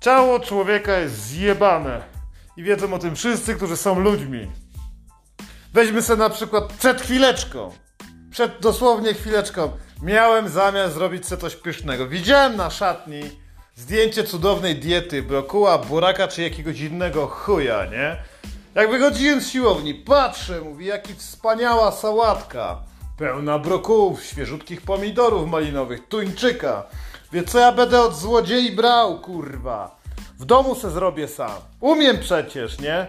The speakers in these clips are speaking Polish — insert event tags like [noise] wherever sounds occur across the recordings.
Ciało człowieka jest zjebane. I wiedzą o tym wszyscy, którzy są ludźmi. Weźmy sobie na przykład przed chwileczką. Przed dosłownie chwileczką. Miałem zamiar zrobić sobie coś pysznego. Widziałem na szatni zdjęcie cudownej diety, brokuła, buraka czy jakiegoś innego chuja, nie? Jak wychodziłem z siłowni, patrzę, mówi, jaki wspaniała sałatka. Pełna brokułów, świeżutkich pomidorów malinowych, tuńczyka. Wie co ja będę od złodziei brał, kurwa? W domu se zrobię sam. Umiem przecież, nie?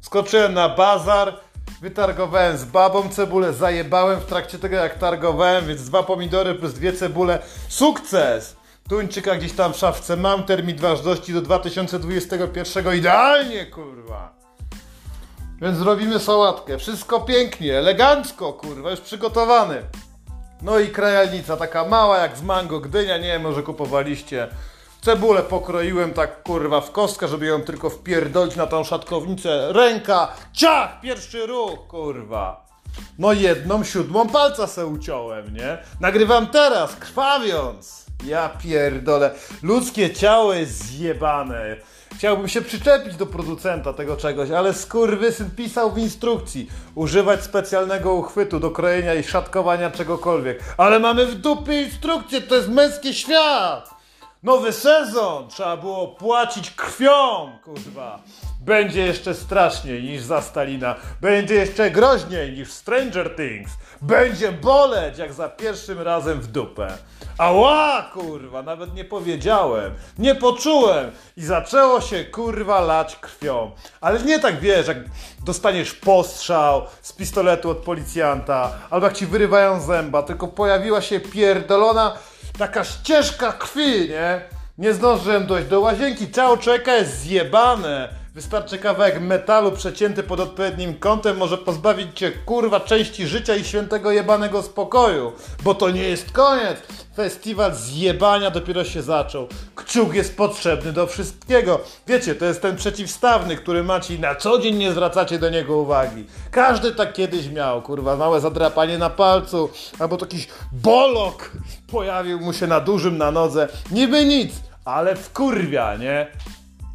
Skoczyłem na bazar, wytargowałem z babą cebulę, zajebałem w trakcie tego jak targowałem, więc dwa pomidory plus dwie cebule. Sukces! Tuńczyka gdzieś tam w szafce mam, termin ważności do 2021. Idealnie, kurwa! Więc zrobimy sałatkę. Wszystko pięknie, elegancko, kurwa, już przygotowany. No i krajalnica, taka mała jak z mango, gdynia, nie wiem, może kupowaliście. Cebulę pokroiłem tak, kurwa, w kostkę, żeby ją tylko wpierdolić na tą szatkownicę. Ręka, ciach, pierwszy ruch, kurwa. No jedną siódmą palca se uciąłem, nie? Nagrywam teraz, krwawiąc. Ja pierdolę. Ludzkie ciało jest zjebane. Chciałbym się przyczepić do producenta tego czegoś, ale skurwysyn pisał w instrukcji używać specjalnego uchwytu do krojenia i szatkowania czegokolwiek. Ale mamy w dupie instrukcję, to jest męski świat! Nowy sezon! Trzeba było płacić krwią, kurwa. Będzie jeszcze straszniej niż za Stalina. Będzie jeszcze groźniej niż Stranger Things. Będzie boleć jak za pierwszym razem w dupę. Ała, kurwa, nawet nie powiedziałem, nie poczułem i zaczęło się, kurwa, lać krwią. Ale nie tak, wiesz, jak dostaniesz postrzał z pistoletu od policjanta, albo jak ci wyrywają zęba, tylko pojawiła się pierdolona taka ścieżka krwi, nie? Nie zdążyłem dojść do łazienki, ciało człowieka jest zjebane. Wystarczy kawałek metalu przecięty pod odpowiednim kątem może pozbawić cię kurwa części życia i świętego jebanego spokoju. Bo to nie jest koniec. Festiwal zjebania dopiero się zaczął. Kciuk jest potrzebny do wszystkiego. Wiecie, to jest ten przeciwstawny, który macie i na co dzień nie zwracacie do niego uwagi. Każdy tak kiedyś miał, kurwa, małe zadrapanie na palcu, albo to jakiś bolok pojawił mu się na dużym na nodze. Niby nic, ale wkurwia, nie?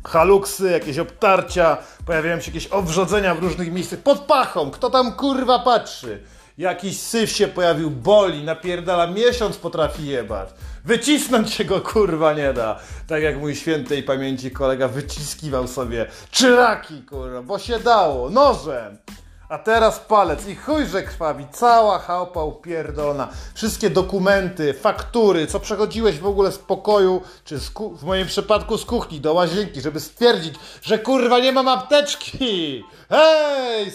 Haluksy, jakieś obtarcia, pojawiają się jakieś owrzodzenia w różnych miejscach, pod pachą, kto tam kurwa patrzy? Jakiś syf się pojawił, boli, napierdala, miesiąc potrafi jebać. Wycisnąć się go kurwa nie da. Tak jak mój świętej pamięci kolega wyciskiwał sobie czyraki kurwa, bo się dało, nożem. A teraz palec i chuj, że krwawi. Cała chałpa upierdolona. Wszystkie dokumenty, faktury, co przechodziłeś w ogóle z pokoju, czy z w moim przypadku z kuchni do łazienki, żeby stwierdzić, że kurwa nie mam apteczki. Hej,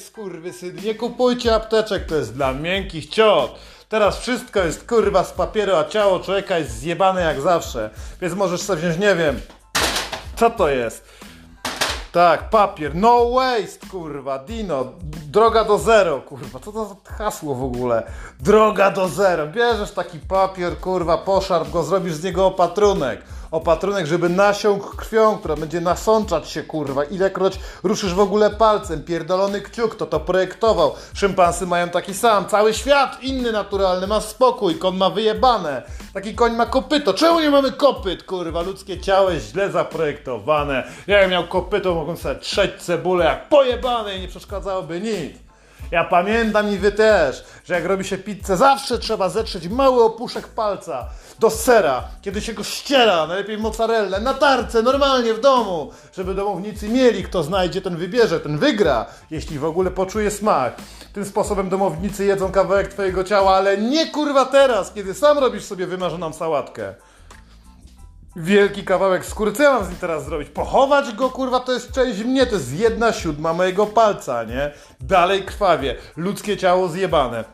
syn, nie kupujcie apteczek, to jest dla miękkich ciot. Teraz wszystko jest kurwa z papieru, a ciało człowieka jest zjebane jak zawsze. Więc możesz sobie wziąć, nie wiem, co to jest tak, papier. No waste, kurwa. Dino. Droga do zero, kurwa. Co to za hasło w ogóle? Droga do zero. Bierzesz taki papier, kurwa, poszarp go, zrobisz z niego opatrunek opatrunek, żeby nasiąkł krwią, która będzie nasączać się, kurwa. Ilekroć ruszysz w ogóle palcem, pierdolony kciuk, to to projektował. Szympansy mają taki sam, cały świat inny naturalny, ma spokój, kon ma wyjebane. Taki koń ma kopyto. Czemu nie mamy kopyt, kurwa? Ludzkie ciało jest źle zaprojektowane. Ja miał kopyto, mogłem sobie trzeć cebulę jak pojebane i nie przeszkadzałoby nic. Ja pamiętam i wy też, że jak robi się pizzę, zawsze trzeba zetrzeć mały opuszek palca do sera, kiedy się go ściera, najlepiej mozzarellę, na tarce, normalnie w domu, żeby domownicy mieli, kto znajdzie, ten wybierze, ten wygra, jeśli w ogóle poczuje smak. Tym sposobem domownicy jedzą kawałek twojego ciała, ale nie kurwa teraz, kiedy sam robisz sobie wymarzoną sałatkę wielki kawałek skóry. Co ja mam z nim teraz zrobić? Pochować go, kurwa, to jest część mnie, to jest jedna siódma mojego palca, nie? Dalej krwawie. Ludzkie ciało zjebane.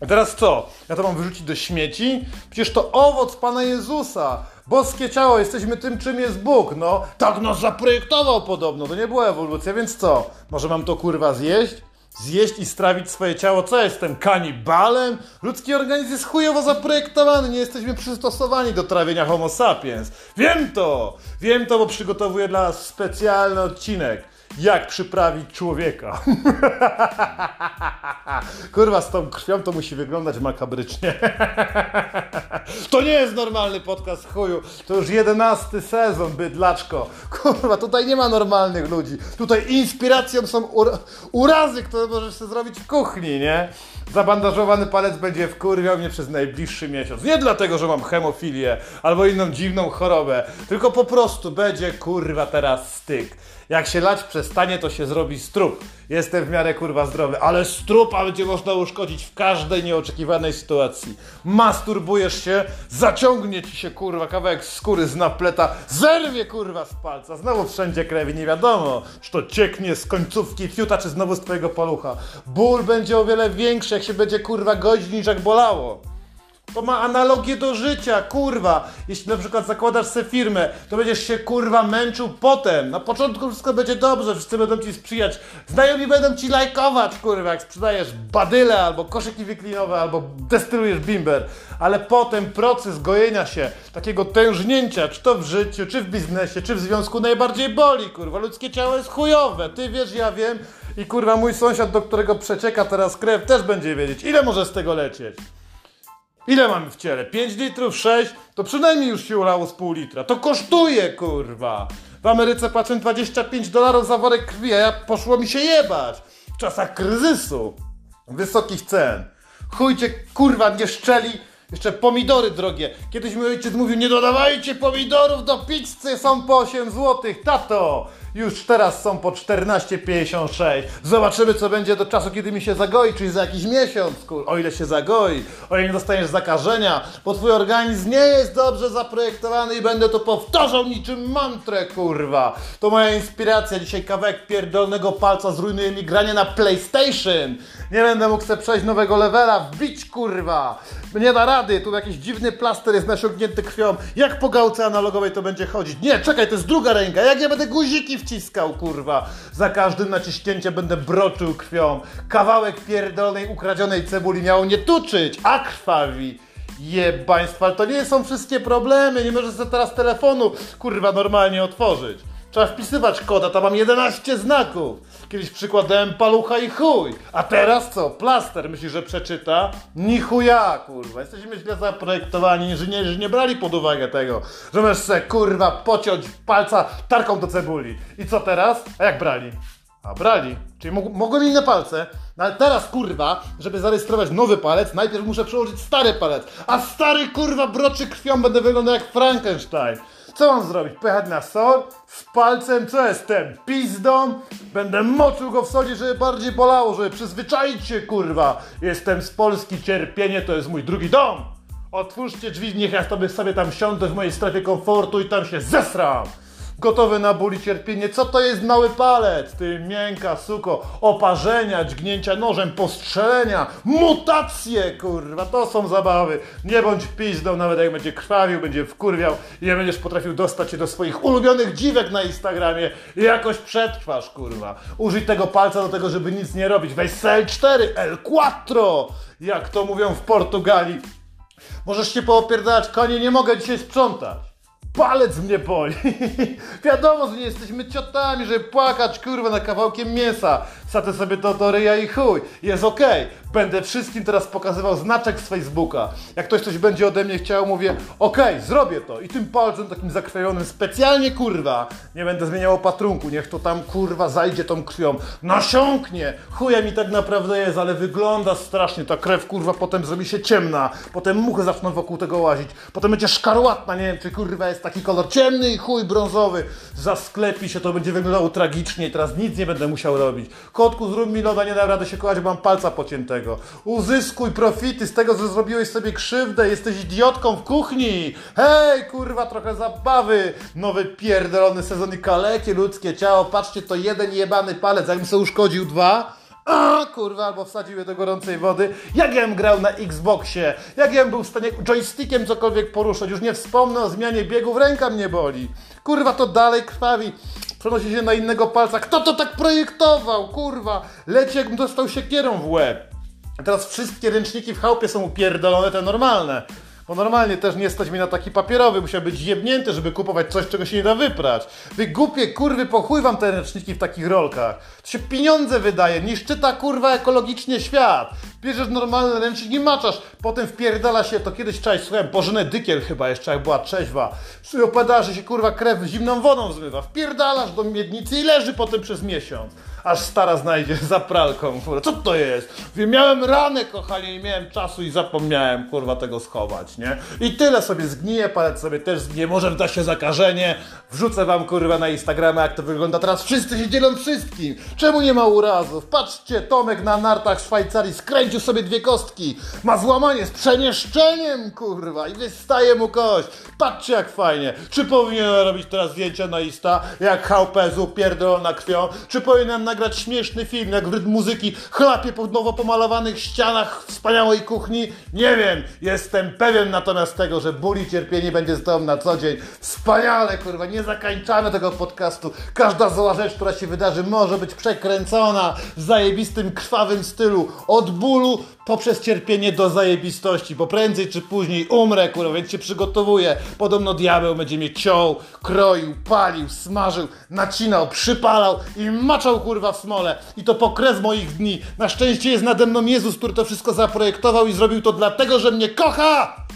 A teraz co? Ja to mam wyrzucić do śmieci? Przecież to owoc Pana Jezusa. Boskie ciało, jesteśmy tym, czym jest Bóg. No, tak nas zaprojektował podobno. To nie była ewolucja, więc co? Może mam to kurwa zjeść? Zjeść i strawić swoje ciało. Co jestem, kanibalem? Ludzki organizm jest chujowo zaprojektowany, nie jesteśmy przystosowani do trawienia homo sapiens. Wiem to! Wiem to, bo przygotowuję dla nas specjalny odcinek. Jak przyprawić człowieka. [laughs] Kurwa, z tą krwią to musi wyglądać makabrycznie. [laughs] To nie jest normalny podcast chuju. To już jedenasty sezon, bydlaczko. Kurwa, tutaj nie ma normalnych ludzi. Tutaj inspiracją są ur urazy, które możesz sobie zrobić w kuchni, nie? Zabandażowany palec będzie wkurwiał mnie przez najbliższy miesiąc. Nie dlatego, że mam hemofilię albo inną dziwną chorobę, tylko po prostu będzie kurwa teraz styk. Jak się lać przestanie, to się zrobi strup. Jestem w miarę kurwa zdrowy, ale strupa będzie można uszkodzić w każdej nieoczekiwanej sytuacji. Masturbujesz się, zaciągnie ci się kurwa kawałek skóry z napleta, zerwie kurwa z palca, znowu wszędzie krew i nie wiadomo, czy to cieknie z końcówki fiuta, czy znowu z twojego palucha. Ból będzie o wiele większy, jak się będzie kurwa godzić niż jak bolało. To ma analogię do życia, kurwa. Jeśli na przykład zakładasz sobie firmę, to będziesz się kurwa męczył potem. Na początku wszystko będzie dobrze, wszyscy będą ci sprzyjać. Znajomi będą ci lajkować, kurwa, jak sprzedajesz badyle albo koszyki wyklinowe, albo destylujesz bimber. Ale potem proces gojenia się, takiego tężnięcia, czy to w życiu, czy w biznesie, czy w związku najbardziej boli, kurwa. Ludzkie ciało jest chujowe. Ty wiesz, ja wiem. I kurwa mój sąsiad, do którego przecieka teraz krew, też będzie wiedzieć, ile może z tego lecieć. Ile mamy w ciele? 5 litrów, 6? To przynajmniej już się ulało z pół litra. To kosztuje, kurwa! W Ameryce płacę 25 dolarów za worek krwi, a ja poszło mi się jebać. W czasach kryzysu, wysokich cen. Chujcie, kurwa, nie szczeli. Jeszcze pomidory drogie. Kiedyś mój ojciec mówił, nie dodawajcie pomidorów do pizzy, są po 8 zł. Tato, już teraz są po 14,56. Zobaczymy, co będzie do czasu, kiedy mi się zagoi, czyli za jakiś miesiąc, kur... o ile się zagoi, o ile nie dostaniesz zakażenia, bo twój organizm nie jest dobrze zaprojektowany i będę to powtarzał niczym mantrę, kurwa. To moja inspiracja. Dzisiaj kawałek pierdolnego palca zrujnuje mi granie na PlayStation. Nie będę mógł sobie przejść nowego levela, wbić, kurwa. Nie da rady, tu jakiś dziwny plaster jest nasiągnięty krwią. Jak po gałce analogowej to będzie chodzić? Nie, czekaj, to jest druga ręka. Jak ja będę guziki wciskał, kurwa. Za każdym naciśnięciem będę broczył krwią. Kawałek pierdolnej, ukradzionej cebuli miało nie tuczyć, a krwawi. Jebaństwa, ale to nie są wszystkie problemy. Nie możesz sobie teraz telefonu, kurwa, normalnie otworzyć. Trzeba wpisywać koda, tam mam 11 znaków. Kiedyś przykładałem palucha i chuj. A teraz co? Plaster myśli, że przeczyta? Ni chuja, kurwa. Jesteśmy źle zaprojektowani. Inżynierzy nie brali pod uwagę tego, że możesz se, kurwa, pociąć palca tarką do cebuli. I co teraz? A jak brali? A brali. Czyli mog mogłem inne palce. No ale teraz, kurwa, żeby zarejestrować nowy palec, najpierw muszę przełożyć stary palec. A stary, kurwa, broczy krwią, będę wyglądał jak Frankenstein. Co mam zrobić? Pojechać na sol? Z palcem? Co jestem? Pizdą? Będę moczył go w sodzie, żeby bardziej bolało, żeby przyzwyczaić się, kurwa. Jestem z Polski, cierpienie to jest mój drugi dom. Otwórzcie drzwi, niech ja sobie, sobie tam siądę w mojej strefie komfortu i tam się zesram. Gotowy na ból i cierpienie. Co to jest mały palec? Ty miękka, suko. Oparzenia, dźgnięcia nożem, postrzelenia, mutacje, kurwa. To są zabawy. Nie bądź pizdą, nawet jak będzie krwawił, będzie wkurwiał i nie będziesz potrafił dostać się do swoich ulubionych dziwek na Instagramie jakoś przetrwasz, kurwa. Użyj tego palca do tego, żeby nic nie robić. Weź L4, L4, jak to mówią w Portugalii. Możesz się poopierdalać, konie, nie mogę dzisiaj sprzątać palec mnie boli. [laughs] Wiadomo, że nie jesteśmy ciotami, żeby płakać, kurwa, na kawałkiem mięsa. Satę sobie to do ryja i chuj. Jest okej. Okay. Będę wszystkim teraz pokazywał znaczek z Facebooka. Jak ktoś coś będzie ode mnie chciał, mówię, okej, okay, zrobię to. I tym palcem takim zakrwawionym specjalnie, kurwa, nie będę zmieniał opatrunku. Niech to tam, kurwa, zajdzie tą krwią. Nasiąknie. Chuja mi tak naprawdę jest, ale wygląda strasznie. Ta krew, kurwa, potem zrobi się ciemna. Potem muchy zaczną wokół tego łazić. Potem będzie szkarłatna, nie wiem, czy kurwa jest taki kolor ciemny i chuj brązowy. Zasklepi się, to będzie wyglądało tragicznie. Teraz nic nie będę musiał robić. Kotku, zrób mi loda, nie dam rady się bo mam palca pociętego. Uzyskuj profity z tego, że zrobiłeś sobie krzywdę, jesteś idiotką w kuchni. Hej, kurwa, trochę zabawy. Nowy pierdolony sezon i kalekie ludzkie ciało. Patrzcie, to jeden jebany palec, jakbym sobie uszkodził dwa. A, kurwa, albo wsadził je do gorącej wody. Jak ja bym grał na Xboxie, jak ja bym był w stanie joystickiem cokolwiek poruszać. Już nie wspomnę o zmianie biegów, ręka mnie boli. Kurwa, to dalej krwawi przenosi się na innego palca. Kto to tak projektował? Kurwa, leci jakbym dostał siekierą w łeb. A teraz wszystkie ręczniki w chałupie są upierdolone, te normalne. Bo normalnie też nie stać mi na taki papierowy, musiał być jebnięty, żeby kupować coś, czego się nie da wyprać. Wy głupie kurwy, pochuj wam te ręczniki w takich rolkach. To się pieniądze wydaje, niszczy ta kurwa ekologicznie świat. Bierzesz normalny ręcznik i maczasz, potem wpierdala się, to kiedyś cześć, słuchałem, Bożenę Dykiel chyba jeszcze, jak była trzeźwa. Opowiadała, że się kurwa krew zimną wodą zmywa. Wpierdalasz do miednicy i leży potem przez miesiąc. Aż stara znajdzie [laughs] za pralką, kurwa. Co to jest? Mówię, miałem ranę, kochanie, nie miałem czasu i zapomniałem, kurwa, tego schować, nie? I tyle sobie zgnije, palec sobie też zgnije, może da się zakażenie. Wrzucę wam, kurwa, na Instagrama, jak to wygląda teraz. Wszyscy się dzielą wszystkim. Czemu nie ma urazów? Patrzcie, Tomek na nartach w Szwajcarii skręcił sobie dwie kostki. Ma złamanie z przemieszczeniem, kurwa, i wystaje mu kość. Patrzcie, jak fajnie. Czy powinienem robić teraz zdjęcia na Insta, jak Hałpezu pierdolona krwią? Czy powinienem nagrać śmieszny film, jak w rytm muzyki chlapie po nowo pomalowanych ścianach wspaniałej kuchni? Nie wiem. Jestem pewien natomiast tego, że ból i cierpienie będzie z tobą na co dzień. Wspaniale, kurwa, nie zakańczamy tego podcastu. Każda zła rzecz, która się wydarzy, może być przekręcona w zajebistym, krwawym stylu. Od bólu poprzez cierpienie do zajebistości, bo prędzej czy później umrę, kurwa, więc się przygotowuję. Podobno diabeł będzie mnie ciął, kroił, palił, smażył, nacinał, przypalał i maczał, kurwa, w smole. I to po kres moich dni. Na szczęście jest nade mną Jezus, który to wszystko zaprojektował i zrobił to dlatego, że mnie kocha!